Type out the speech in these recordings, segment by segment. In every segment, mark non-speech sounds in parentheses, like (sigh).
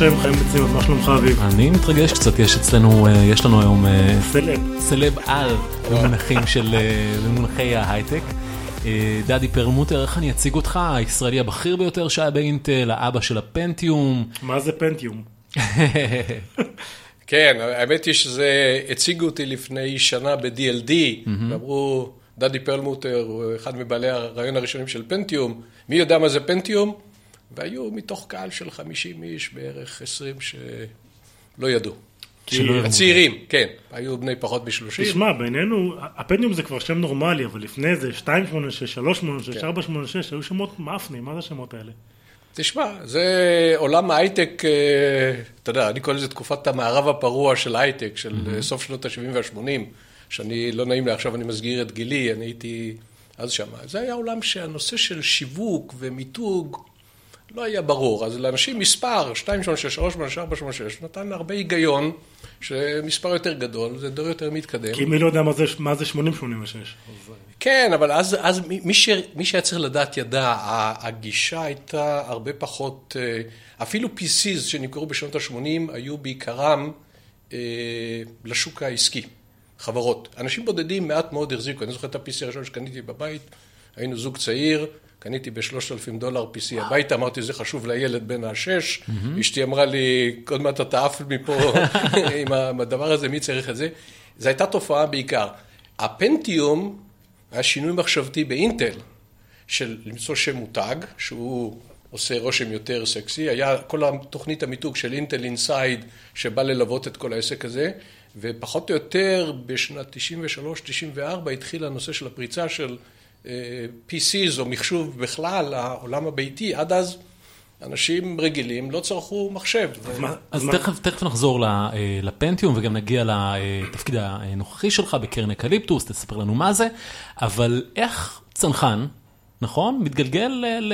השם, חיים בציון, מה שלומך אביב? אני מתרגש קצת, יש אצלנו, אה, יש לנו היום אה, סלב. סלב על במונחים של, אה, במונחי ההייטק. אה, דדי פרלמוטר, איך אני אציג אותך? הישראלי הבכיר ביותר שהיה באינטל, האבא של הפנטיום. מה זה פנטיום? (laughs) כן, האמת היא שזה, הציגו אותי לפני שנה ב-DLD, ואמרו, דדי פרלמוטר הוא אחד מבעלי הרעיון הראשונים של פנטיום, מי יודע מה זה פנטיום? והיו מתוך קהל של 50 איש, בערך 20 שלא ידעו. הצעירים, כן, היו בני פחות מ-30. תשמע, בינינו, הפנטיום זה כבר שם נורמלי, אבל לפני זה 286, 386, כן. 486, היו שמות מאפנים, מה זה השמות האלה? תשמע, זה עולם ההייטק, אה, אתה יודע, אני קורא לזה תקופת המערב הפרוע של ההייטק, של אה, סוף שנות ה-70 וה-80, שאני, לא נעים לי, עכשיו אני מסגיר את גילי, אני הייתי אז שם. זה היה עולם שהנושא של שיווק ומיתוג לא היה ברור. אז לאנשים מספר, 286, 386, 486, נתן הרבה היגיון, שמספר יותר גדול, זה דור יותר מתקדם. כי מי לא יודע מה זה- מה זה 8086. כן, אבל אז, אז מי, ש, מי שהיה צריך לדעת ידע, הגישה הייתה הרבה פחות, אה, אפילו PCs שנמכרו בשנות ה-80 היו בעיקרם אה, לשוק העסקי, חברות. אנשים בודדים מעט מאוד החזיקו, אני זוכר את ה-PC הראשון שקניתי בבית, היינו זוג צעיר, קניתי ב-3,000 דולר PC הביתה, אמרתי זה חשוב לילד בן השש, אשתי אמרה לי, עוד מעט אתה עף מפה (laughs) עם הדבר הזה, מי צריך את זה? זו הייתה תופעה בעיקר. הפנטיום היה שינוי מחשבתי באינטל, של למצוא שם מותג, שהוא עושה רושם יותר סקסי, היה כל התוכנית המיתוג של אינטל אינסייד, שבא ללוות את כל העסק הזה, ופחות או יותר בשנת 93-94 התחיל הנושא של הפריצה של PCs או מחשוב בכלל, העולם הביתי, עד אז אנשים רגילים לא צרכו מחשב. אז מה- אז מה- תכף, תכף נחזור אה, לפנטיום וגם נגיע לתפקיד הנוכחי שלך בקרן אקליפטוס, תספר לנו מה זה, אבל איך צנחן, נכון? מתגלגל ל-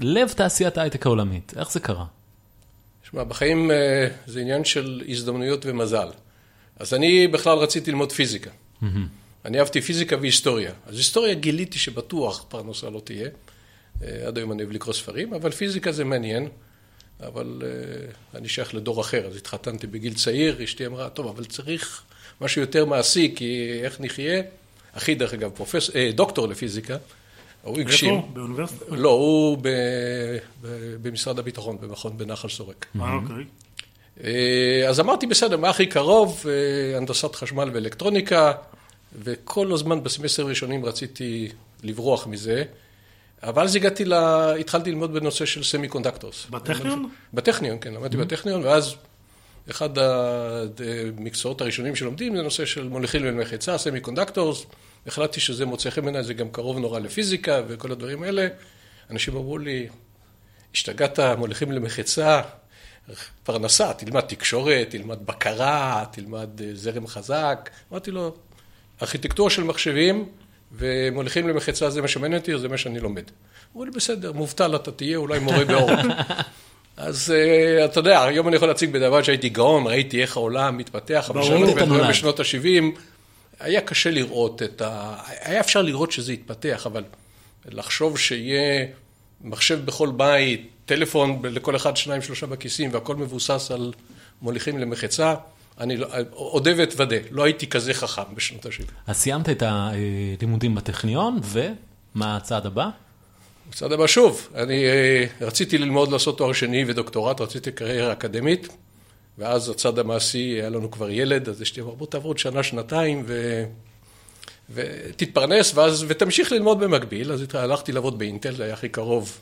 ללב תעשיית ההייטק העולמית, איך זה קרה? שמע, בחיים אה, זה עניין של הזדמנויות ומזל. אז אני בכלל רציתי ללמוד פיזיקה. אני אהבתי פיזיקה והיסטוריה. אז היסטוריה גיליתי שבטוח פרנסה לא תהיה. אה, עד היום אני אוהב לקרוא ספרים, אבל פיזיקה זה מעניין. אבל אה, אני שייך לדור אחר, אז התחתנתי בגיל צעיר, אשתי אמרה, טוב, אבל צריך משהו יותר מעשי, כי איך נחיה? אחי, דרך אגב, פרופס... אה, דוקטור לפיזיקה, הוא הגשים. איפה? באוניברסיטה? לא, הוא ב... ב... במשרד הביטחון, במכון בנחל סורק. אה, אוקיי. אה, אז אמרתי, בסדר, מה הכי קרוב? הנדסת חשמל ואלקטרוניקה, וכל הזמן בסמסטר ראשונים רציתי לברוח מזה, אבל אז הגעתי ל... התחלתי ללמוד בנושא של semiconductors. בטכניון? בטכניון, כן, למדתי בטכניון, ואז אחד המקצועות הראשונים שלומדים זה נושא של מוליכים למחצה, semiconductors. החלטתי שזה מוצא חן בעיניי, זה גם קרוב נורא לפיזיקה וכל הדברים האלה. אנשים אמרו לי, השתגעת, מוליכים למחצה, פרנסה, תלמד תקשורת, תלמד בקרה, תלמד אה, זרם חזק. אמרתי לו, ארכיטקטורה של מחשבים ומוליכים למחצה זה מה שמעניין אותי, זה מה שאני לומד. אמרו לי, בסדר, מובטל אתה תהיה, אולי מורה באורט. (laughs) אז אה, אתה יודע, היום אני יכול להציג בדבר שהייתי גאון, ראיתי איך העולם מתפתח, אבל. בשנות ה-70, היה קשה לראות את ה... היה אפשר לראות שזה יתפתח, אבל לחשוב שיהיה מחשב בכל בית, טלפון לכל אחד, שניים, שלושה בכיסים, והכל מבוסס על מוליכים למחצה, אני לא... אודה ואתוודה, לא הייתי כזה חכם בשנות ה-70. אז סיימת את הלימודים בטכניון, ומה הצעד הבא? מצד הבא שוב, אני אה, רציתי ללמוד לעשות תואר שני ודוקטורט, רציתי קריירה אקדמית, ואז הצד המעשי, היה לנו כבר ילד, אז אשתי אמרה, בוא תעבור עוד שנה, שנתיים, ו... ותתפרנס, ואז, ותמשיך ללמוד במקביל, אז הלכתי לעבוד באינטל, זה היה הכי קרוב.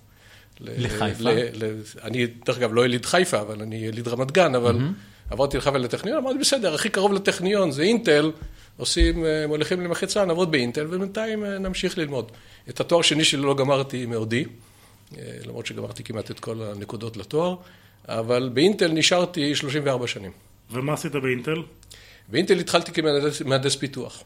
לחיפה? ל- ל- אני, דרך אגב, לא יליד חיפה, אבל אני יליד רמת גן, אבל עברתי לחיפה לטכניון, אמרתי, בסדר, הכי קרוב לטכניון זה אינטל, עושים, אה, מוליכים למחצה, נעבוד באינטל, ובינתיים אה, נמשיך ללמוד. את התואר שני שלי לא גמרתי מעודי, אה, למרות שגמרתי כמעט את כל הנקודות לתואר, אבל באינטל נשארתי 34 שנים. ומה עשית באינטל? באינטל התחלתי כמהנדס מהנדס פיתוח.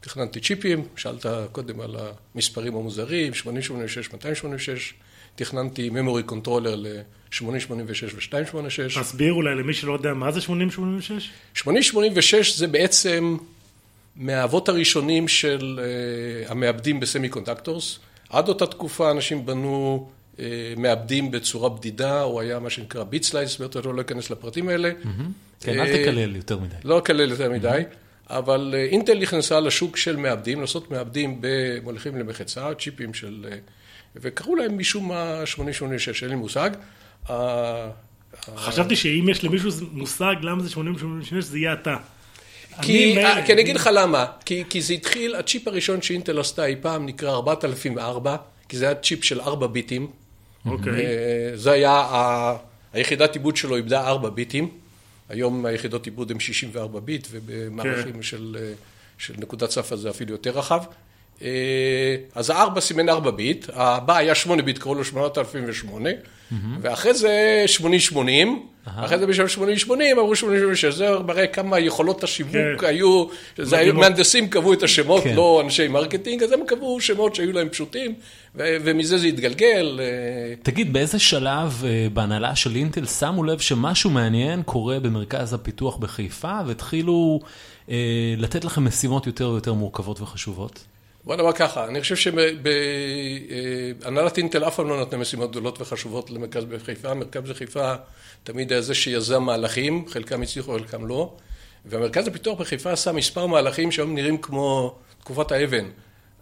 תכננתי צ'יפים, שאלת קודם על המספרים המוזרים, 8086, 286, תכננתי memory controller ל-886 ו-286. תסביר אולי למי שלא יודע מה זה 8086? 886 זה בעצם מהאבות הראשונים של אה, המעבדים ב semiconductors. עד אותה תקופה אנשים בנו uh, אה, מעבדים בצורה בדידה, הוא היה מה שנקרא bit slice, ואותו לא אכנס לפרטים האלה. כן, אל תקלל יותר מדי. לא אקלל יותר מדי, אבל אה, אינטל נכנסה לשוק של מעבדים, לעשות מעבדים במוליכים למחצה, צ'יפים של... אה, וקראו להם משום מה 8086, אין לי מושג. חשבתי שאם יש למישהו מושג למה זה 80-86, זה יהיה אתה. כי, אני מילא, כי אני אגיד לך למה, כי, כי זה התחיל, הצ'יפ הראשון שאינטל עשתה אי פעם נקרא 4004, כי זה היה צ'יפ של 4 ביטים. אוקיי. אה, זה היה, היחידת עיבוד שלו איבדה 4 ביטים. היום היחידות עיבוד הן 64 ביט, ובמערכים כן. של, אה, של נקודת צפה זה אפילו יותר רחב. אה, אז הארבע סימן 4 ביט, הבא היה 8 ביט, קראו לו 8008, ואחרי זה 8080, אחרי זה בשביל 8080 אמרו 8086, זה מראה כמה יכולות השיווק כן. היו, זה היו. מהנדסים קבעו את השמות, כן. לא אנשי marketing, אז הם קבעו שמות שהיו להם פשוטים, ומזה זה התגלגל. אה, תגיד, באיזה שלב אה, בהנהלה של אינטל שמו לב שמשהו מעניין קורה במרכז הפיתוח בחיפה, והתחילו לתת לכם משימות יותר ויותר מורכבות וחשובות? בוא נאמר ככה, אני חושב שבהנהלת אינטל אף פעם לא נתנה משימות גדולות וחשובות למרכז בחיפה, מרכז בחיפה תמיד היה זה שיזם מהלכים, חלקם הצליחו, חלקם לא, והמרכז הפיתוח בחיפה עשה מספר מהלכים שהיום נראים כמו תקופת האבן,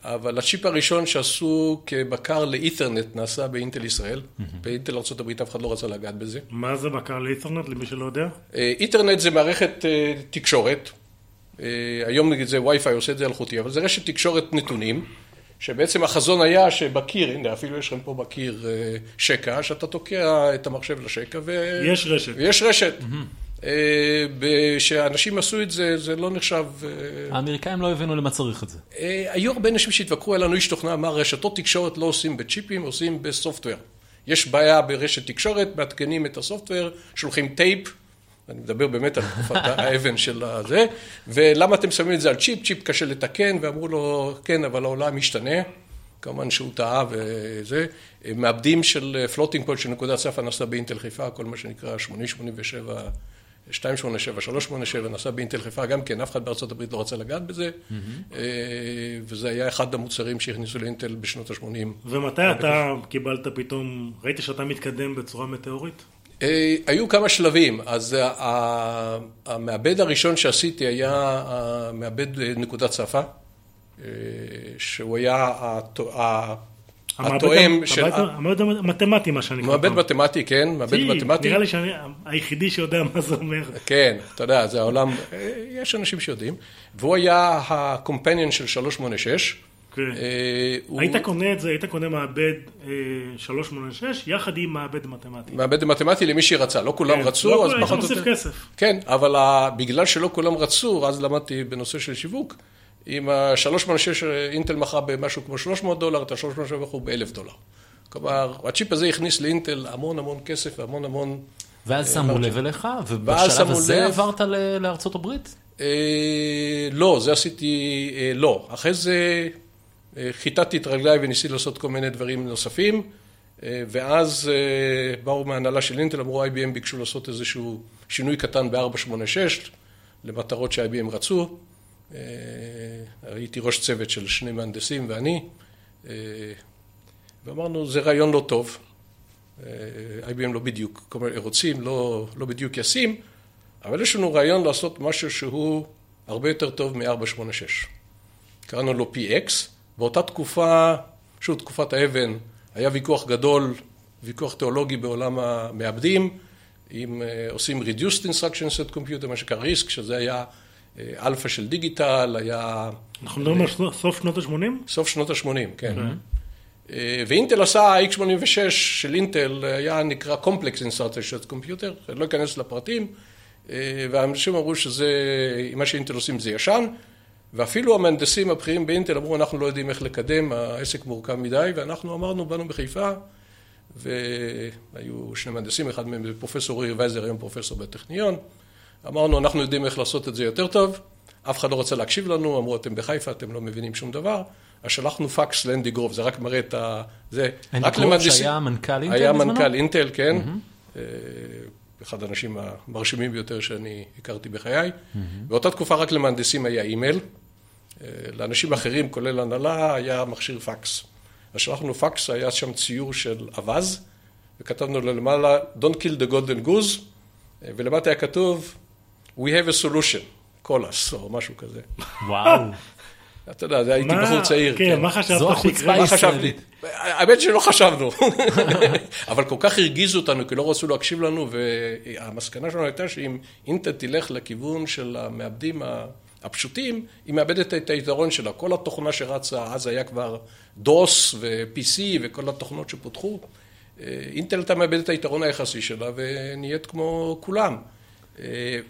אבל הצ'יפ הראשון שעשו כבקר לאיתרנט נעשה באינטל ישראל, באינטל ארה"ב אף אחד לא רצה לגעת בזה. מה זה בקר לאיתרנט, למי שלא יודע? אה, איתרנט זה מערכת אה, תקשורת, אה, היום נגיד זה וי-פיי עושה את זה אלחוטי, אבל זה רשת תקשורת נתונים, שבעצם החזון היה שבקיר, הנה אפילו יש לכם פה בקיר אה, שקע, שאתה תוקע את המחשב לשקע ו... יש רשת. ויש רשת. אה, כשאנשים עשו את זה, זה לא נחשב... אה, האמריקאים לא הבינו למה צריך את זה. אה, היו הרבה אנשים שהתווכחו, היה לנו איש תוכנה, אמר רשתות תקשורת לא עושים בצ'יפים, עושים ב software. יש בעיה ברשת תקשורת, מעדכנים את ה software, שולחים טייפ, אני מדבר באמת על תקופת (laughs) האבן של הזה, ולמה אתם שמים את זה על צ'יפ? צ'יפ קשה לתקן, ואמרו לו, כן, אבל העולם משתנה. כמובן שהוא טעה וזה. מעבדים של floating point של נקודת צפה נעשה באינטל חיפה, כל מה שנקרא 8087, 287, 387 נעשה באינטל חיפה, גם כן, אף אחד בארצות הברית לא רצה לגעת בזה, אה, וזה היה אחד המוצרים שהכניסו לאינטל בשנות ה-80. ומתי אתה קיבלת פתאום, ראית שאתה מתקדם בצורה מטאורית? אה, היו כמה שלבים, אז ה- המעבד הראשון שעשיתי היה המעבד נקודת צפה, אה, שהוא היה התואם של... המעבד המתמטי, מה שאני מעבד מתמטי, כן, מעבד מתמטי. נראה לי שאני היחידי שיודע מה זה אומר. כן, אתה יודע, זה העולם, אה, יש אנשים שיודעים. והוא היה ה-companion של 386. כן. אה, הוא- היית קונה את זה, היית קונה מעבד אה, 386 יחד עם מעבד מתמטי. מעבד מתמטי למי שרצה, לא כולם כן, רצו, לא אז כולם, היית פחות או מוסיף יותר. כסף. כן, אבל ה- בגלל שלא כולם רצו, אז למדתי בנושא של שיווק. עם ה-386 אינטל מכרה במשהו כמו 300 דולר, את ה-386 מכרו ב-1,000 דולר. כלומר, הצ'יפ הזה הכניס לאינטל המון המון כסף והמון המון... ואז שמו לב אליך, ובשלב הזה. עברת לארצות הברית? אה, לא, זה עשיתי, אה, לא. אחרי זה אה, חיטטתי את רגליי וניסיתי לעשות כל מיני דברים נוספים, אה, ואז אה, באו מההנהלה של אינטל, אמרו IBM ביקשו לעשות איזשהו שינוי קטן ב-486 למטרות ש-IBM רצו. אה, הייתי ראש צוות של שני מהנדסים ואני, אה, ואמרנו, זה רעיון לא טוב. אה, IBM לא בדיוק, כלומר, רוצים, לא, לא בדיוק ישים, אבל יש לנו רעיון לעשות משהו שהוא הרבה יותר טוב מ-486. קראנו לו PX. באותה תקופה, שוב, תקופת האבן, היה ויכוח גדול, ויכוח תיאולוגי בעולם המעבדים, אם אה, עושים Reduced Instruction Set Computer, מה שנקרא RISC, שזה היה אה, אלפא של דיגיטל, היה אנחנו מדברים על סוף שנות ה-80? סוף שנות ה-80, כן. אה, ואינטל עשה, ה-X86 של אינטל היה נקרא Complex Instruction Set Computer, לא אכנס לפרטים, אה, והאנשים אמרו שזה, מה שאינטל עושים זה ישן, ואפילו המהנדסים הבכירים באינטל אמרו, אנחנו לא יודעים איך לקדם, העסק מורכב מדי, ואנחנו אמרנו, באנו בחיפה, והיו שני מהנדסים, אחד מהם זה פרופסור אורי וייזר, היום פרופסור בטכניון, אמרנו, אנחנו יודעים איך לעשות את זה יותר טוב, אף אחד לא רצה להקשיב לנו, אמרו, אתם בחיפה, אתם לא מבינים שום דבר, אז שלחנו פקס לאנדי גרוב, זה רק מראה את ה... זה... אנדי רק גרוב למהנדסים- שהיה מנכ"ל אינטל היה בזמנו? מנכ"ל אינטל, כן. אה, אחד האנשים המרשימים ביותר שאני הכרתי בחיי. באותה תקופה רק למהנדסים היה אימייל. אה, לאנשים אחרים, כולל הנהלה, היה מכשיר פקס. אז שלחנו פקס, היה שם ציור של אווז, וכתבנו לו למעלה, Don't kill the golden goose, ולמטה היה כתוב, We have a solution, call us, או משהו כזה. וואו. (laughs) אתה יודע, זה הייתי מה- בחור צעיר. כן, מה חשבת זו החוצפה שיקרה? מה חשבתי? הישראלית. האמת שלא חשבנו, (laughs) אבל כל כך הרגיזו אותנו, כי לא רצו להקשיב לנו, והמסקנה שלנו הייתה שאם אינטל תלך לכיוון של המעבדים ה- הפשוטים, היא מאבדת את היתרון שלה. כל התוכנה שרצה, אז היה כבר דוס ו-PC וכל התוכנות שפותחו, אה, אינטל הייתה מאבדת את היתרון היחסי שלה ונהיית כמו כולם. אה,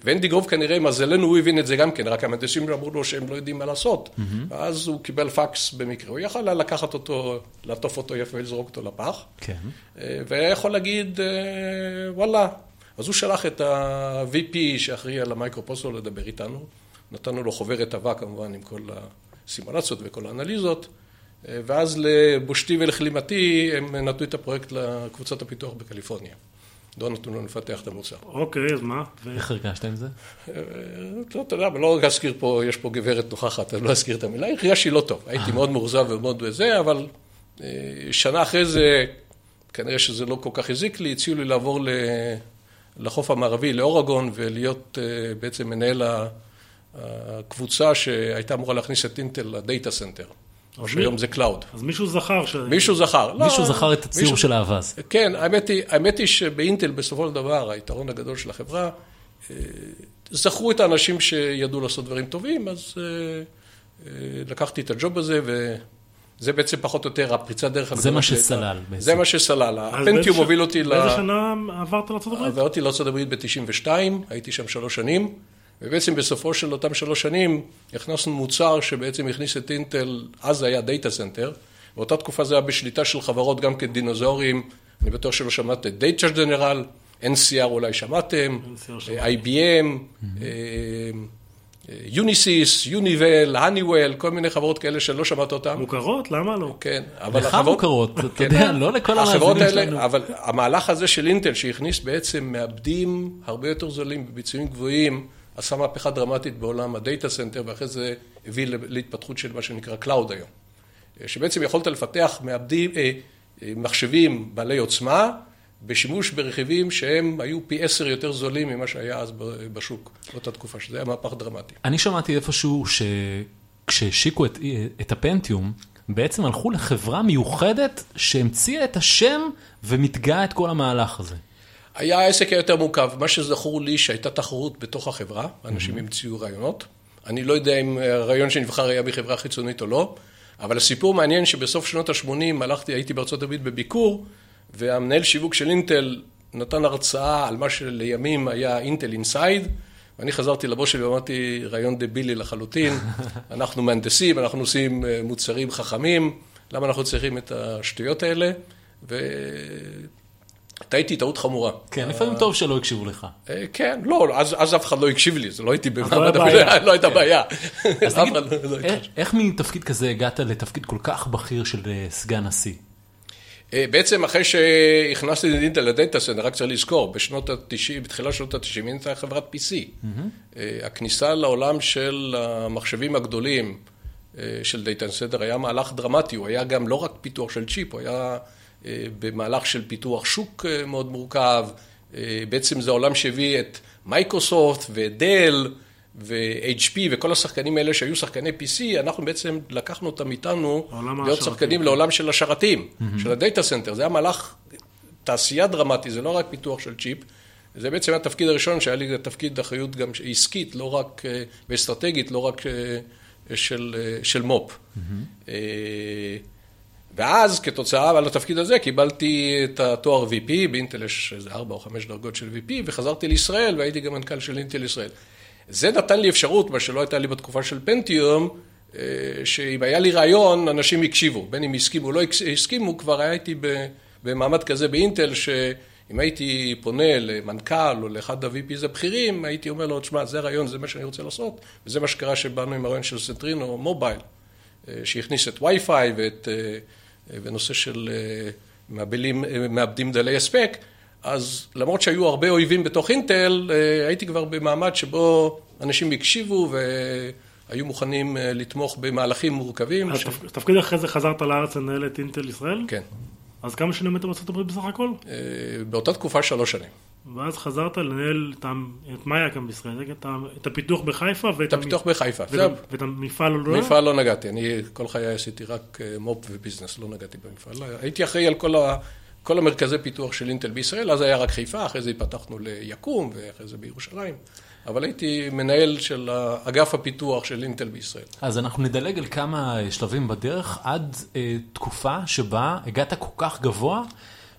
ואנדי גרוב כנראה, מזלנו, הוא הבין את זה גם כן, רק המהנדסים אמרו לו שהם לא יודעים מה לעשות. ואז הוא קיבל פקס במקרה, הוא יכל לקחת אותו, לעטוף אותו יפה ולזרוק אותו לפח. כן. אה, והיה יכול להגיד, וואלה. אז הוא שלח את ה-VP שאחראי על ה microprocessor לדבר איתנו. נתנו לו חוברת עבה כמובן עם כל הסימולציות וכל האנליזות. אה, ואז לבושתי ולכלימתי הם נתנו את הפרויקט לקבוצת הפיתוח בקליפורניה. לא נתנו לנו לפתח את המוצר. אוקיי, אז מה? איך הרגשת עם זה? אה, לא, אתה יודע, אבל לא רק אזכיר פה, יש פה גברת נוכחת, אני לא אזכיר את המילה, הרגשתי לא טוב. הייתי מאוד מאוכזב ומאוד בזה, אבל אה, שנה אחרי זה, כנראה שזה לא כל כך הזיק לי, הציעו לי לעבור ל- לחוף המערבי, לאורגון, ולהיות אה, בעצם מנהל ה- הקבוצה שהייתה אמורה להכניס את אינטל ל data center, או שהיום זה cloud. אז מישהו זכר ש... מישהו זכר. לא, מישהו זכר את הציור מישהו- של האווז. כן, האמת היא, האמת היא שבאינטל בסופו של דבר, היתרון הגדול של החברה, אה, זכרו את האנשים שידעו לעשות דברים טובים, אז אה, אה, לקחתי את ה job הזה, וזה בעצם פחות או יותר הפריצת דרך הגדולה זה מה. שסלל בעצם. זה מה שסלל. אז הפנטיום הוביל אותי ל... באיזה שנה עברת לארה"ב? עברתי לארה"ב ב-92, הייתי שם שלוש שנים, ובעצם בסופו של אותם שלוש שנים הכנסנו מוצר שבעצם הכניס את אינטל, אז זה היה data center, באותה תקופה זה היה בשליטה של חברות גם כדינוזאורים, אני בטוח שלא שמעתם, דאטה ג'נרל, NCR אולי שמעתם. IBM, יוניסיס, יוניבק, האניוול, כל מיני חברות כאלה שלא שמעת אותן. מוכרות? למה לא? כן, אבל לך החברות... מוכרות, אתה כן. יודע, לא לכל החברות המאזינים האלה, שלנו. אבל המהלך הזה של אינטל שהכניס בעצם מעבדים הרבה יותר זולים בביצועים גבוהים, עשה מהפכה דרמטית בעולם ה data center, ואחרי זה הביא להתפתחות של מה שנקרא cloud היום. שבעצם יכולת לפתח מעבדים, אה, אה, מחשבים בעלי עוצמה, בשימוש ברכיבים שהם היו פי עשר יותר זולים ממה שהיה אז בשוק, באותה תקופה, שזה היה מהפך דרמטי. אני שמעתי איפשהו שכשהשיקו את, את הפנטיום, בעצם הלכו לחברה מיוחדת שהמציאה את השם ומתגאה את כל המהלך הזה. היה העסק היותר מורכב, מה שזכור לי שהייתה תחרות בתוך החברה, אנשים המציאו רעיונות. אני לא יודע אם הרעיון שנבחר היה מחברה חיצונית או לא, אבל הסיפור מעניין שבסוף שנות ה-80 הלכתי, הייתי בארצות הברית בביקור, והמנהל שיווק של אינטל נתן הרצאה על מה שלימים היה אינטל אינסייד, ואני חזרתי לבוס שלי ואמרתי, רעיון דבילי לחלוטין, (laughs) אנחנו מהנדסים, אנחנו עושים אה, מוצרים חכמים, למה אנחנו צריכים את השטויות האלה? וטעיתי טעות חמורה. כן, לפעמים טוב שלא הקשיבו לך. אה, כן, לא, אז, אף אחד לא הקשיב לי, זה לא הייתי לא במעמד. הבעיה, (laughs) לא הייתה בעיה. אז (laughs) תגיד, לא- לא איך- הקשיב. איך מתפקיד כזה הגעת לתפקיד כל כך בכיר של אה, סגן נשיא? אה, בעצם אחרי שהכנסתי את אינטל ל data center, רק צריך לזכור, בשנות ה-90, בתחילת שנות ה-90, אינטל הייתה חברת PC. אה, הכניסה לעולם של המחשבים הגדולים אה, של data center היה מהלך דרמטי, הוא היה גם לא רק פיתוח של צ'יפ, הוא היה אה, במהלך של פיתוח שוק אה, מאוד מורכב. אה, בעצם זה העולם שהביא את מייקרוסופט ודל ו-HP וכל השחקנים האלה שהיו שחקני PC, אנחנו בעצם לקחנו אותם איתנו להיות שחקנים כן. לעולם של השרתים, של ה data center. זה היה מהלך תעשייה דרמטי, זה לא רק פיתוח של צ'יפ. זה בעצם התפקיד הראשון שהיה לי תפקיד אחריות גם עסקית, לא רק, אה, ואסטרטגית, לא רק אה, של, אה, של מו"פ. אה, ואז כתוצאה על התפקיד הזה קיבלתי את התואר VP, באינטל יש איזה ארבע או חמש דרגות של VP, וחזרתי לישראל והייתי גם מנכ"ל של אינטל ישראל. זה נתן לי אפשרות, מה שלא הייתה לי בתקופה של פנטיום, אה, שאם היה לי רעיון, אנשים הקשיבו. בין אם הסכימו או לא הסכימו, כבר הייתי במעמד כזה באינטל, שאם הייתי פונה למנכ"ל או לאחד ה-VPs הבכירים, הייתי אומר לו, תשמע, זה הרעיון, זה מה שאני רוצה לעשות, וזה מה שקרה שבאנו עם הרעיון של סנטרינו מובייל, אה, שהכניס את וי-פיי ואת, ונושא של אה, מעבלים, אה, מעבדים דלי הספק, אז למרות שהיו הרבה אויבים בתוך אינטל, אה, הייתי כבר במעמד שבו אנשים הקשיבו היו מוכנים לתמוך במהלכים מורכבים. ש... תפ- תפקיד אחרי זה חזרת לארץ לנהל את אינטל ישראל? כן. אז כמה שנים היית בארצות הברית בסך הכל? באותה תקופה שלוש שנים. ואז חזרת לנהל את, ה- את מה היה כאן בישראל? את, הפיתוח בחיפה ואת את הפיתוח בחיפה. ואת, זה ה- ואת המפעל לא? מפעל לא נגעתי, אני כל חיי עשיתי רק אה, מו"פ וביזנס, לא נגעתי במפעל. הייתי אחראי על כל, ה, כל המרכזי פיתוח של אינטל בישראל, אז היה רק חיפה, אחרי זה פתחנו ליקום ואחרי זה בירושלים, אבל הייתי מנהל של אגף הפיתוח של אינטל בישראל. אז אנחנו נדלג על כמה שלבים בדרך עד אה, תקופה שבה הגעת כל כך גבוה,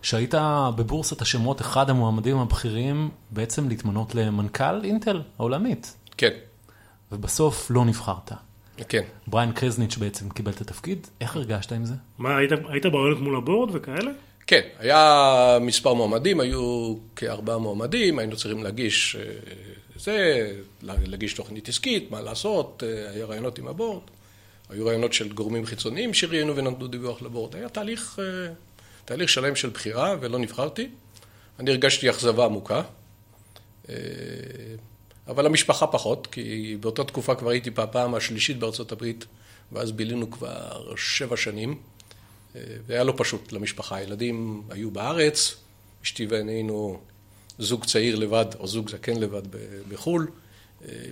שהיית בבורסת השמות אחד המועמדים הבכירים בעצם להתמנות למנכ"ל אינטל העולמית, כן, ובסוף לא נבחרת. כן. בריין קרזניץ' בעצם קיבל את התפקיד, איך הרגשת עם זה? מה, היית, היית ברעיונות מול הבורד וכאלה? כן, היה מספר מועמדים, היו כארבעה מועמדים, היינו צריכים להגיש אה, זה, להגיש תוכנית עסקית, מה לעשות, אה, היה רעיונות עם הבורד, היו רעיונות של גורמים חיצוניים שראיינו ונתנו דיווח לבורד, היה תהליך, אה, תהליך שלם של בחירה ולא נבחרתי. אני הרגשתי אכזבה עמוקה, אה, אבל המשפחה פחות, כי באותה תקופה כבר הייתי בפעם השלישית בארצות הברית, ואז בילינו כבר שבע שנים. והיה לא פשוט למשפחה. הילדים היו בארץ, אשתי ואני היינו זוג צעיר לבד, או זוג זקן לבד בחו"ל,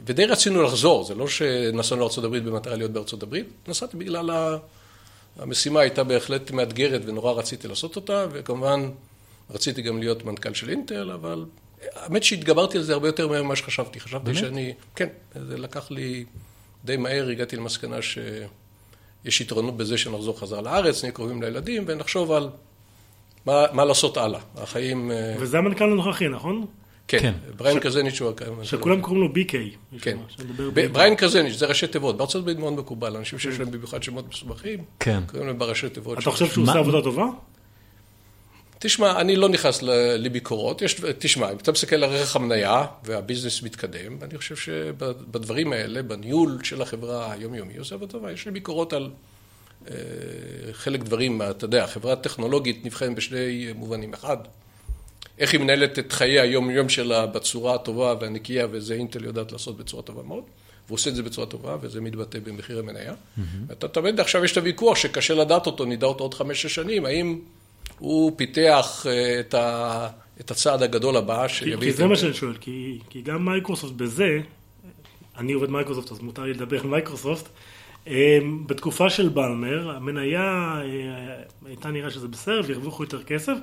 ודי רצינו לחזור, זה לא שנסענו לארה"ב במטרה להיות הברית, נסעתי בגלל ה... המשימה הייתה בהחלט מאתגרת ונורא רציתי לעשות אותה, וכמובן רציתי גם להיות מנכ"ל של אינטל, אבל האמת שהתגברתי על זה הרבה יותר ממה שחשבתי. חשבתי באמת? שאני, כן, זה לקח לי די מהר, הגעתי למסקנה ש... יש יתרונות בזה שנחזור חזרה לארץ, נהיה קרובים לילדים ונחשוב על מה, מה לעשות הלאה. החיים... אה, וזה המנכ"ל הנוכחי, נכון? כן, כן. בריין קרזניץ' הוא... שכולם קוראים לו BK. כן. בריין קרזניץ' זה ראשי תיבות, בארצות הברית מאוד מקובל, אנשים שיש להם במיוחד שמות מסובכים, כן. קוראים להם בראשי תיבות. אתה חושב שהוא עושה עבודה טובה? תשמע, אני לא נכנס לביקורות, יש, תשמע, אם אתה מסתכל על ערך המניה והביזנס מתקדם, אני חושב שבדברים האלה, בניהול של החברה היומיומי, עושה עבודה טובה, יש לי ביקורות על אה, חלק דברים, אתה יודע, חברה טכנולוגית נבחנת בשני מובנים. אחד, איך היא מנהלת את חיי היום-יום שלה בצורה הטובה והנקייה, וזה אינטל יודעת לעשות בצורה טובה מאוד, והוא עושה את זה בצורה טובה, וזה מתבטא במחיר המניה. ואתה תמיד עכשיו יש את הוויכוח שקשה לדעת אותו, נדע אותו עוד חמש-שש שנים, האם הוא פיתח אה, את, ה, את הצעד הגדול הבא כי, שיביא כי את זה מה. שאני שואל, כי, כי גם מייקרוסופט בזה, אני עובד מייקרוסופט אז מותר לי לדבר על מייקרוסופט, אה, בתקופה של בלמר, המניה אה, הייתה נראה שזה בסדר והרוויחו יותר כסף,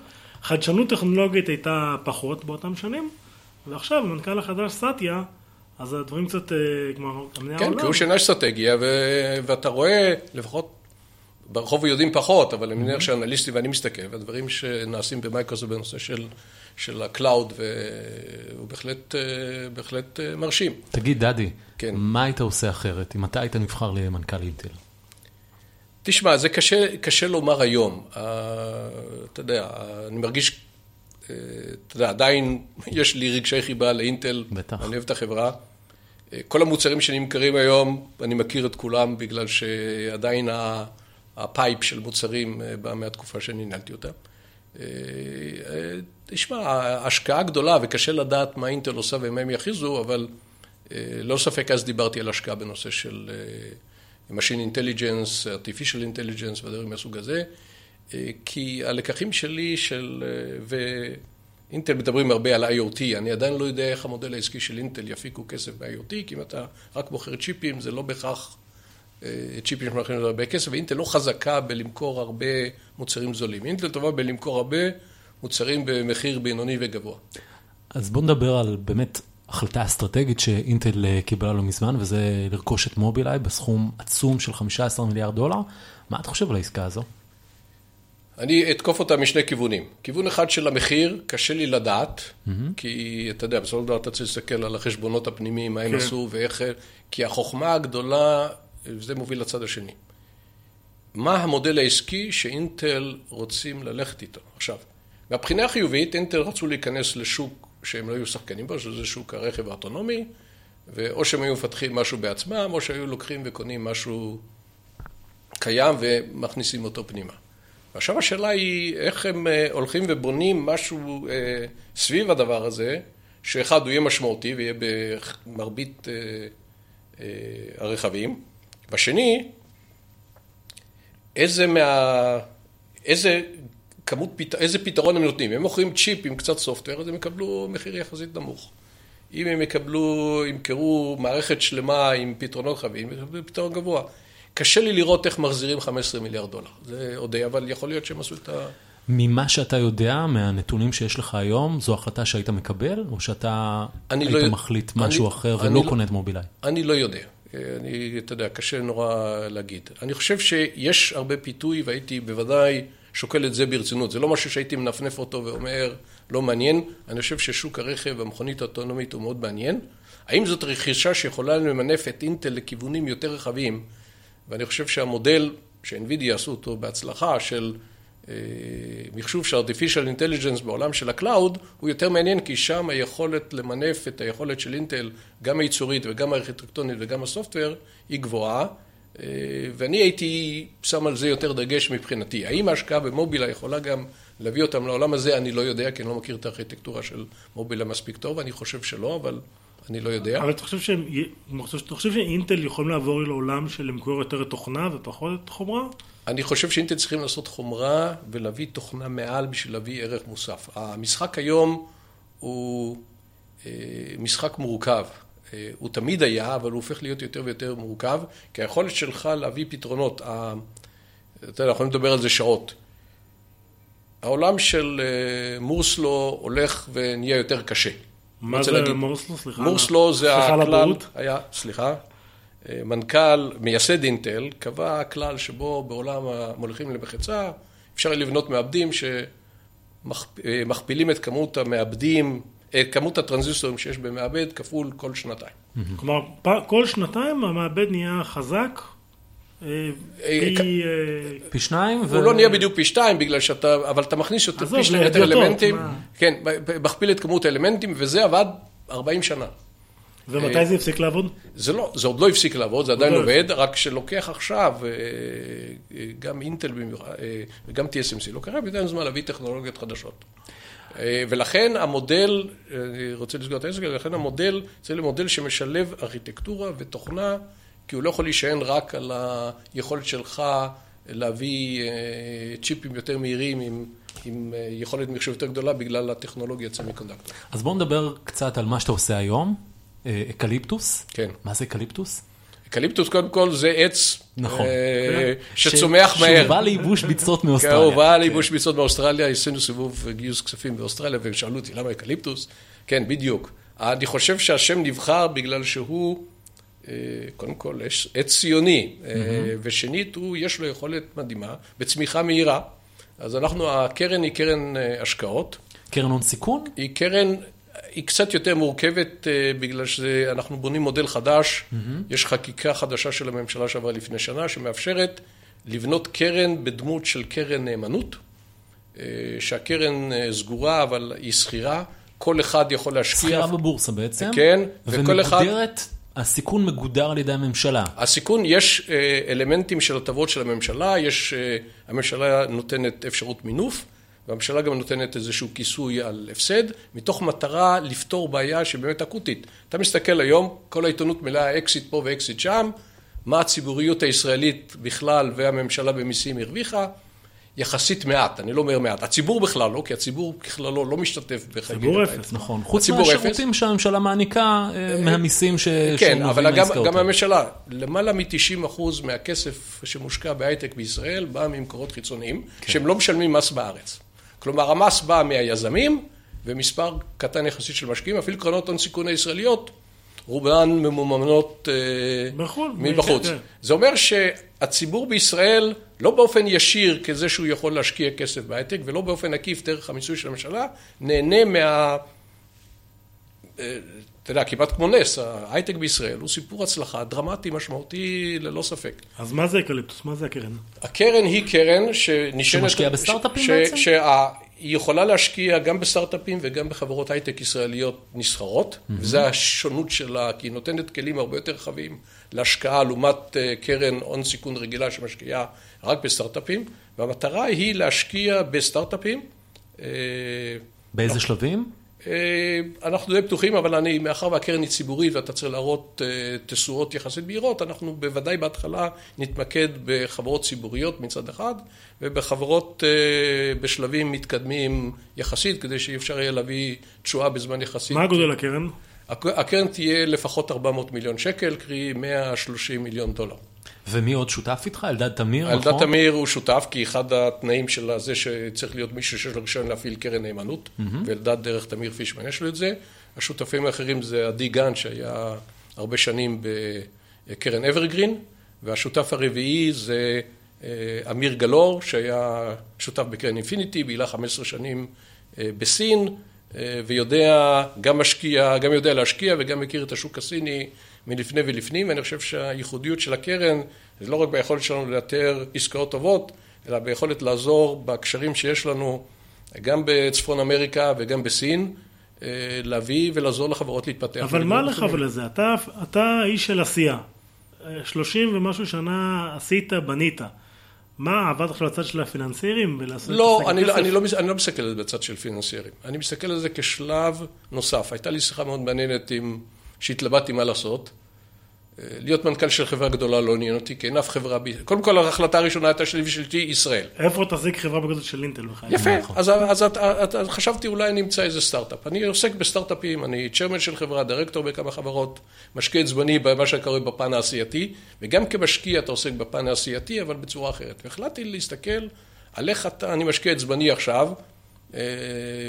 חדשנות טכנולוגית הייתה פחות באותם שנים, ועכשיו המנכ"ל החדש סטיה, אז הדברים קצת, אה, כמו כן. כי הוא שינה אסטרטגיה, ו... ואתה רואה, לפחות ברחוב יודעים פחות, אבל אני מניח שאנליסטים, ואני מסתכל, והדברים שנעשים במייקרוסופט בנושא של, של ה cloud, והוא בהחלט, אה, בהחלט אה, מרשים. תגיד, דדי, כן. מה היית עושה אחרת אם אתה היית נבחר למנכ"ל אינטל? תשמע, זה קשה, קשה לומר היום. אה, אתה יודע, אני מרגיש, אה, אתה יודע, עדיין (laughs) יש לי רגשי חיבה לאינטל. בטח. אני אוהב את החברה. אה, כל המוצרים שנמכרים היום, אני מכיר את כולם, בגלל שעדיין ה- ה pipe של מוצרים בא מהתקופה שאני ניהלתי אותה. תשמע, ההשקעה גדולה וקשה לדעת מה אינטל עושה ומה הם יכריזו, אבל אה, לא ספק אז דיברתי על השקעה בנושא של Machine Intelligence, Artificial Intelligence ודברים מהסוג הזה, אה, כי הלקחים שלי של, אה, ואינטל מדברים הרבה על IoT, אני עדיין לא יודע איך המודל העסקי של אינטל יפיקו כסף ב-IoT, כי אם אתה רק מוכר צ'יפים, זה לא בהכרח אה, צ'יפים שמוכרים הרבה כסף, ואינטל לא חזקה בלמכור הרבה מוצרים זולים. אינטל טובה בלמכור הרבה מוצרים במחיר בינוני וגבוה. אז בוא נדבר על באמת החלטה אסטרטגית שאינטל אה, קיבלה לא מזמן, וזה לרכוש את מובילאיי בסכום עצום של 15 מיליארד דולר. מה אתה חושב על העסקה הזו? אני אתקוף אותה משני כיוונים. כיוון אחד של המחיר, קשה לי לדעת, כי אתה יודע, בסופו של דבר אתה צריך להסתכל על החשבונות הפנימיים, מה הם כן. עשו ואיך... כי החוכמה הגדולה, וזה מוביל לצד השני. מה המודל העסקי שאינטל רוצים ללכת איתו? עכשיו, מהבחינה החיובית, אינטל רצו להיכנס לשוק שהם לא היו שחקנים בו, שזה שוק הרכב האוטונומי, ואו שהם היו מפתחים משהו בעצמם, או שהיו לוקחים וקונים משהו קיים ומכניסים אותו פנימה. ועכשיו השאלה היא איך הם אה, הולכים ובונים משהו אה, סביב הדבר הזה, שאחד הוא יהיה משמעותי ויהיה במרבית אה, הרכבים. והשני, איזה מה... איזה כמות, איזה פתרון הם נותנים. הם מוכרים צ'יפ עם קצת סופטוור, אז הם יקבלו מחיר יחסית נמוך. אם הם יקבלו, ימכרו מערכת שלמה עם פתרונות חווים, יקבלו פתרון גבוה. קשה לי לראות איך מחזירים 15 מיליארד דולר. זה עוד אבל יכול להיות שהם עשו את ה... ממה שאתה יודע, מהנתונים שיש לך היום, זו החלטה שהיית מקבל, או שאתה היית לא, מחליט משהו אני, אחר ולא לא, קונה את מובילאיי? אני לא יודע. אני, אתה יודע, קשה נורא להגיד. אני חושב שיש הרבה פיתוי, והייתי בוודאי שוקל את זה ברצינות. זה לא משהו שהייתי מנפנף אותו ואומר, לא מעניין. אני חושב ששוק הרכב והמכונית האוטונומית הוא מאוד מעניין. האם זאת רכישה שיכולה למנף את אינטל לכיוונים יותר רחבים? ואני חושב שהמודל ש-NVIDIA עשו אותו בהצלחה של אה, מחשוב של artificial intelligence בעולם של ה cloud הוא יותר מעניין כי שם היכולת למנף את היכולת של אינטל גם הייצורית וגם הארכיטקטונית וגם ה software היא גבוהה ואני הייתי שם על זה יותר דגש מבחינתי. האם ההשקעה במובילאיי יכולה גם להביא אותם לעולם הזה? אני לא יודע כי אני לא מכיר את הארכיטקטורה של מובילה מספיק טוב, אני חושב שלא, אבל אני לא יודע. אבל אתה חושב, שהם, אתה חושב שאינטל יכולים לעבור לעולם של למכור יותר תוכנה ופחות את חומרה? אני חושב שאינטל צריכים לעשות חומרה ולהביא תוכנה מעל בשביל להביא ערך מוסף. המשחק היום הוא אה, משחק מורכב. אה, הוא תמיד היה, אבל הוא הופך להיות יותר ויותר מורכב, כי היכולת שלך להביא פתרונות, אתה יודע, אנחנו לדבר על זה שעות. העולם של אה, מורסלו הולך ונהיה יותר קשה. מה זה להגיד, מורסלו? סליחה. מורסלו זה הכלל, היה, סליחה, מנכ"ל, מייסד אינטל, קבע כלל שבו בעולם המוליכים למחצה אפשר לבנות מעבדים שמכפילים את כמות המעבדים, כמות הטרנזיסטורים שיש במעבד כפול כל שנתיים. כלומר, כל שנתיים המעבד נהיה חזק אה, אה, פי... אה, פי שניים? הוא לא נהיה בדיוק פי שתיים, בגלל שאתה... אבל אתה מכניס פי שניים יותר אלמנטים. כן, מכפיל את כמות האלמנטים, וזה עבד 40 שנה. ומתי זה הפסיק לעבוד? זה לא, זה עוד לא הפסיק לעבוד, זה עדיין לא עובד, רק שלוקח עכשיו, גם אינטל במיוחד, וגם TSMC, לוקח יותר זמן להביא טכנולוגיות חדשות. ולכן המודל, אני רוצה לסגור את העסק, ולכן המודל, זה למודל שמשלב ארכיטקטורה ותוכנה כי הוא לא יכול להישען רק על היכולת שלך להביא אה, צ'יפים יותר מהירים עם, עם אה, יכולת מחשוב יותר גדולה בגלל הטכנולוגיה semiconductor. אז בואו נדבר קצת על מה שאתה עושה היום, אה, אקליפטוס. כן. מה זה אקליפטוס? אקליפטוס קודם כל זה עץ נכון. שצומח מהר. שהוא בא לייבוש ביצות מאוסטרליה. כן, הוא בא לייבוש ביצות מאוסטרליה, עשינו סיבוב גיוס כספים באוסטרליה והם שאלו אותי למה אקליפטוס? כן, בדיוק. אני חושב שהשם נבחר בגלל שהוא אה, קודם כל עץ ציוני, mm-hmm. ושנית, הוא, יש לו יכולת מדהימה בצמיחה מהירה. אז אנחנו, הקרן היא קרן אה, השקעות. קרן הון סיכון? היא קרן, היא קצת יותר מורכבת בגלל שאנחנו בונים מודל חדש. Mm-hmm. יש חקיקה חדשה של הממשלה שעברה לפני שנה, שמאפשרת לבנות קרן בדמות של קרן נאמנות, שהקרן סגורה אבל היא סחירה. כל אחד יכול להשקיע. סחירה בבורסה בעצם. כן, וכל אחד... ומגודרת הסיכון מגודר על ידי הממשלה. הסיכון, יש אה, אלמנטים של הטבות של הממשלה, יש, אה, הממשלה נותנת אפשרות מינוף, והממשלה גם נותנת איזשהו כיסוי על הפסד, מתוך מטרה לפתור בעיה שבאמת אקוטית. אתה מסתכל היום, כל העיתונות מלאה אקזיט פה ואקזיט שם, מה הציבוריות הישראלית בכלל והממשלה במיסים הרוויחה, יחסית מעט, אני לא אומר מעט. הציבור בכלל לא, כי הציבור ככללו לא משתתף בחגים. ציבור אפס, נכון. חוץ מהשירותים שהממשלה מעניקה אה, מהמיסים ש... כן, אבל גם הממשלה, למעלה מ-90% מהכסף שמושקע בהייטק בישראל בא ממקורות חיצוניים, כן. שהם לא משלמים מס בארץ. כלומר, המס בא מהיזמים, ומספר קטן יחסית של משקיעים, אפילו קרנות הון סיכון הישראליות, רובן ממומנות בחול, מבחוץ. כן. זה אומר שהציבור בישראל, לא באופן ישיר כזה שהוא יכול להשקיע כסף בהייטק, ולא באופן עקיף דרך המיסוי של הממשלה, נהנה מה... אה, אתה יודע, כמעט כמו נס, ההייטק בישראל הוא סיפור הצלחה דרמטי, משמעותי, ללא ספק. אז מה זה אקליפטוס? מה זה הקרן? הקרן היא קרן שנשענת... שמשקיעה בסטארט-אפים בעצם? היא יכולה להשקיע גם בסטארט-אפים וגם בחברות הייטק ישראליות נסחרות, mm-hmm. וזו השונות שלה, כי היא נותנת כלים הרבה יותר רחבים להשקעה לעומת אה, קרן הון סיכון רגילה שמשקיעה רק בסטארט-אפים, והמטרה היא להשקיע בסטארט-אפים. באיזה לא, שלבים? אה, אנחנו די פתוחים, אבל אני, מאחר והקרן היא ציבורית ואתה צריך להראות אה, תשואות יחסית בהירות, אנחנו בוודאי בהתחלה נתמקד בחברות ציבוריות מצד אחד, ובחברות אה, בשלבים מתקדמים יחסית, כדי שאי אפשר יהיה להביא תשואה בזמן יחסית. מה הגודל הקרן? הקרן תהיה לפחות 400 מיליון שקל, קרי 130 מיליון דולר. ומי עוד שותף איתך? אלדד תמיר, נכון? אלדד תמיר הוא שותף, כי אחד התנאים של זה שצריך להיות מישהו שיש לו רישיון להפעיל קרן נאמנות, mm-hmm. ואלדד דרך תמיר פישמן יש לו את זה. השותפים האחרים זה עדי גן, שהיה הרבה שנים בקרן אברגרין, והשותף הרביעי זה אה, אמיר גלאור, שהיה שותף בקרן אינפיניטי, בילה 15 שנים אה, בסין, אה, ויודע, גם משקיע, גם יודע להשקיע וגם מכיר את השוק הסיני מלפני ולפנים, ואני חושב שהייחודיות של הקרן זה לא רק ביכולת שלנו לאתר עסקאות טובות, אלא ביכולת לעזור בקשרים שיש לנו גם בצפון אמריקה וגם בסין, אה, להביא ולעזור לחברות להתפתח. אבל מה לך ולזה? אתה, אתה איש של עשייה. שלושים ומשהו שנה עשית, בנית. מה, עברת עכשיו לצד של הפיננסיירים ולעשות לא, אני, לא, אני, לא, אני לא מסתכל על זה בצד של פיננסיירים. אני מסתכל על זה כשלב נוסף. הייתה לי שיחה מאוד מעניינת עם, שהתלבטתי מה לעשות. להיות מנכ"ל של חברה גדולה לא עניין אותי, כי אין אף חברה, קודם כל ההחלטה הראשונה הייתה שלי ושלתי ישראל. איפה תחזיק חברה בגודל של אינטל בכלל? יפה, אז, אז, אז, אז חשבתי אולי אני אמצא איזה סטארט-אפ. אני עוסק בסטארט-אפים, אני צ'רמן של חברה, דירקטור בכמה חברות, משקיע את זמני במה שקורה בפן העשייתי, וגם כמשקיע אתה עוסק בפן העשייתי, אבל בצורה אחרת. והחלטתי להסתכל על איך אתה, אני משקיע את זמני עכשיו, אה,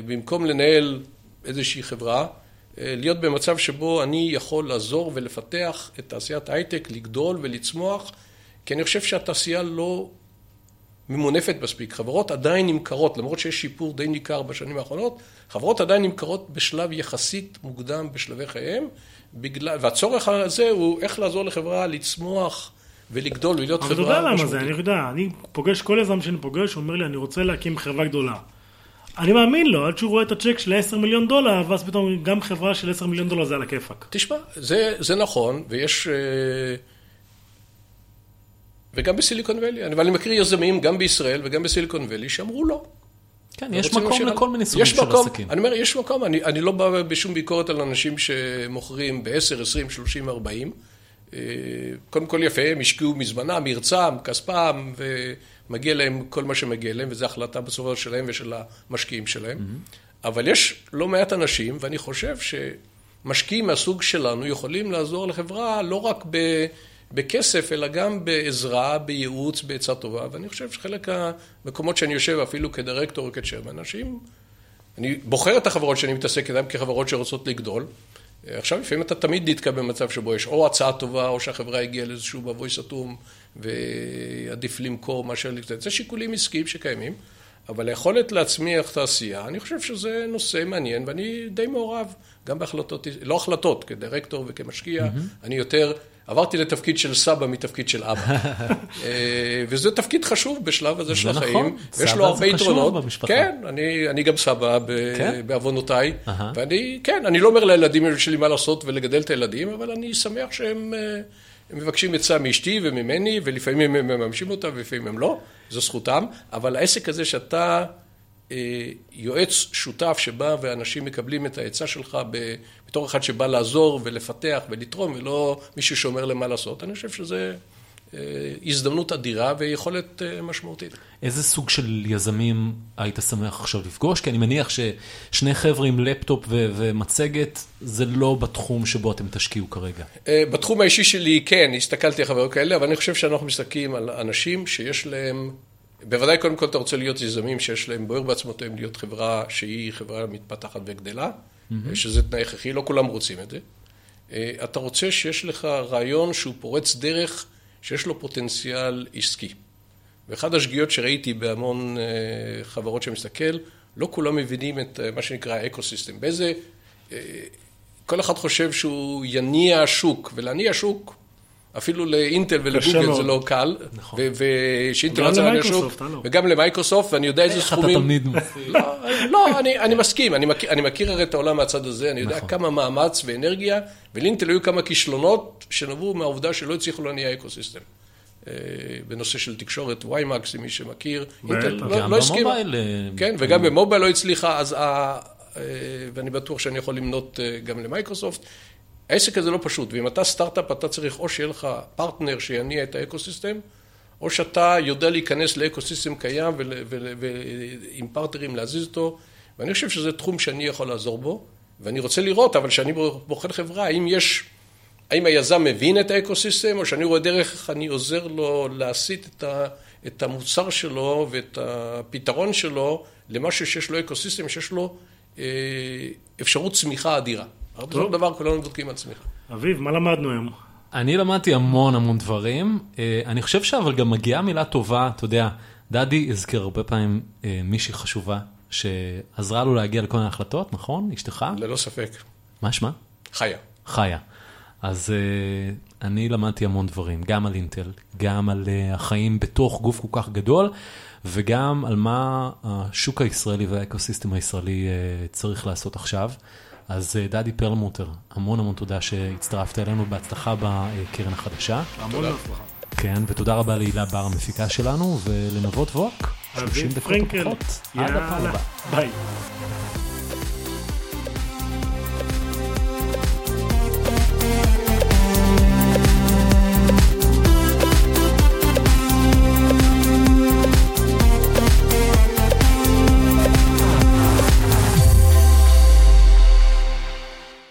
במקום לנהל איזושהי חברה, אה, להיות במצב שבו אני יכול לעזור ולפתח את תעשיית ההייטק, לגדול ולצמוח, כי אני חושב שהתעשייה לא ממונפת מספיק. חברות עדיין נמכרות, למרות שיש שיפור די ניכר בשנים האחרונות, חברות עדיין נמכרות בשלב יחסית מוקדם בשלבי חייהם, בגלל, והצורך הזה הוא איך לעזור לחברה לצמוח ולגדול ולהיות חברה. אבל אתה יודע למה זה, אני יודע, אני פוגש, כל יזם שאני פוגש, הוא אומר לי, אני רוצה להקים חברה גדולה. אני מאמין לו, עד שהוא רואה את הצ'ק של 10 מיליון דולר, ואז פתאום גם חברה של 10 מיליון דולר זה על הכיפאק. תשמע, זה, זה נכון, ויש... אה, וגם בסיליקון ואלי, אבל אני מכיר יזמים גם בישראל וגם בסיליקון ואלי שאמרו לא. כן, יש מקום לכל מיני סוגים של מקום, עסקים. אני אומר, יש מקום, אני, אני לא בא בשום ביקורת על אנשים שמוכרים ב-10, 20, 30, 40. קודם כל יפה, הם השקיעו מזמנם, מרצם, כספם, ומגיע להם כל מה שמגיע להם, וזו החלטה בסופו שלהם ושל המשקיעים שלהם. Mm-hmm. אבל יש לא מעט אנשים, ואני חושב שמשקיעים מהסוג שלנו יכולים לעזור לחברה לא רק ב... בכסף, אלא גם בעזרה, בייעוץ, בעצה טובה, ואני חושב שחלק המקומות שאני יושב, אפילו כדירקטור או כצ'רמן, אנשים, אני בוחר את החברות שאני מתעסק איתן כחברות שרוצות לגדול, עכשיו לפעמים אתה תמיד נתקע במצב שבו יש או הצעה טובה, או שהחברה הגיעה לאיזשהו מבוי סתום, ועדיף למכור מאשר לקטן. זה שיקולים עסקיים שקיימים, אבל היכולת להצמיח תעשייה, אני חושב שזה נושא מעניין, ואני די מעורב גם בהחלטות, לא החלטות, כדירקטור וכמשקיע, mm-hmm. אני יותר עברתי לתפקיד של סבא מתפקיד של אבא. (laughs) אה, וזה תפקיד חשוב בשלב הזה של החיים. נכון, ויש לו הרבה יתרונות. כן, אני, אני גם סבא כן? בעוונותיי. ואני, כן, אני לא אומר לילדים שלי מה לעשות ולגדל את הילדים, אבל אני שמח שהם אה, מבקשים עצה מאשתי וממני, ולפעמים הם מממשים אותה ולפעמים הם לא, זו זכותם. אבל העסק הזה שאתה... אה, יועץ שותף שבא ואנשים מקבלים את העצה שלך בתור אחד שבא לעזור ולפתח ולתרום ולא מישהו שאומר להם מה לעשות, אני חושב שזה אה, הזדמנות אדירה ויכולת אה, משמעותית. איזה סוג של יזמים היית שמח עכשיו לפגוש? כי אני מניח ששני חבר'ה עם לפטופ ו- ומצגת זה לא בתחום שבו אתם תשקיעו כרגע. בתחום האישי שלי כן, הסתכלתי על חברות כאלה, אבל אני חושב שאנחנו מסתכלים על אנשים שיש להם בוודאי קודם כל אתה רוצה להיות יזמים שיש להם בוער בעצמותיהם להיות חברה שהיא חברה מתפתחת וגדלה, mm-hmm. שזה תנאי הכרחי, לא כולם רוצים את זה. אה, אתה רוצה שיש לך רעיון שהוא פורץ דרך, שיש לו פוטנציאל עסקי. ואחד השגיאות שראיתי בהמון אה, חברות שמסתכל, לא כולם מבינים את אה, מה שנקרא האקו-סיסטם. באיזה... כל אחד חושב שהוא יניע שוק, ולהניע שוק אפילו לאינטל ולגוגל זה לא קל. נכון. ושאינטל רצה להניע שוק. וגם למייקרוסופט, ואני יודע איזה סכומים. איך אתה תמיד מפריע. לא, לא אני מסכים, אני מכיר הרי את העולם מהצד הזה, אני יודע נכון. כמה מאמץ ואנרגיה, ולאינטל היו כמה כישלונות שנבעו מהעובדה שלא הצליחו להניע אקוסיסטם. אה, בנושא של תקשורת, WiMAX, מי שמכיר, אינטל לא, לא הסכימה. גם ב mobile. כן, וגם ב mobile לא הצליחה, אז ואני בטוח שאני יכול למנות גם למייקרוסופט. העסק הזה לא פשוט, ואם אתה סטארט-אפ אתה צריך או שיהיה לך פרטנר שיניע את האקוסיסטם, או שאתה יודע להיכנס לאקוסיסטם קיים ועם פרטנרים להזיז אותו, ואני חושב שזה תחום שאני יכול לעזור בו, ואני רוצה לראות, אבל כשאני בוחן חברה, האם יש, האם היזם מבין את האקוסיסטם, או שאני רואה דרך איך אני עוזר לו להסיט את, ה, את המוצר שלו ואת הפתרון שלו למשהו שיש לו אקוסיסטם, שיש לו אה, אפשרות צמיחה אדירה. בסופו של דבר כולנו בודקים על צמיחה. אביב, מה למדנו היום? אני למדתי המון המון דברים. אה, אני חושב שאבל גם מגיעה מילה טובה, אתה יודע, דדי הזכיר הרבה פעמים אה, מישהי חשובה שעזרה לו להגיע לכל מיני החלטות, נכון? אשתך? ללא ספק. מה שמה? חיה. חיה. אז uh, אני למדתי המון דברים, גם על אינטל, גם על uh, החיים בתוך גוף כל כך גדול, וגם על מה השוק הישראלי והאקוסיסטם הישראלי uh, צריך לעשות עכשיו. אז uh, דדי פרלמוטר, המון המון תודה שהצטרפת אלינו, בהצלחה בקרן החדשה. המון הצלחה. כן, ותודה רבה להילה בר המפיקה שלנו, ולנבות ווק, 30 דקות פחות. עד הפעם הבאה. ביי.